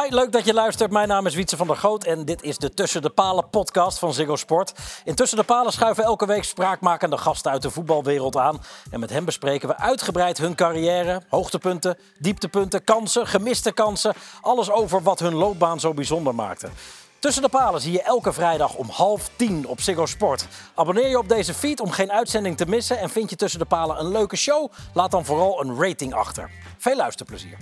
Hi, leuk dat je luistert. Mijn naam is Wietse van der Goot en dit is de Tussen de Palen podcast van Ziggo Sport. In Tussen de Palen schuiven elke week spraakmakende gasten uit de voetbalwereld aan. En met hen bespreken we uitgebreid hun carrière, hoogtepunten, dieptepunten, kansen, gemiste kansen. Alles over wat hun loopbaan zo bijzonder maakte. Tussen de palen zie je elke vrijdag om half tien op Ziggo Sport. Abonneer je op deze feed om geen uitzending te missen. En vind je Tussen de Palen een leuke show? Laat dan vooral een rating achter. Veel luisterplezier.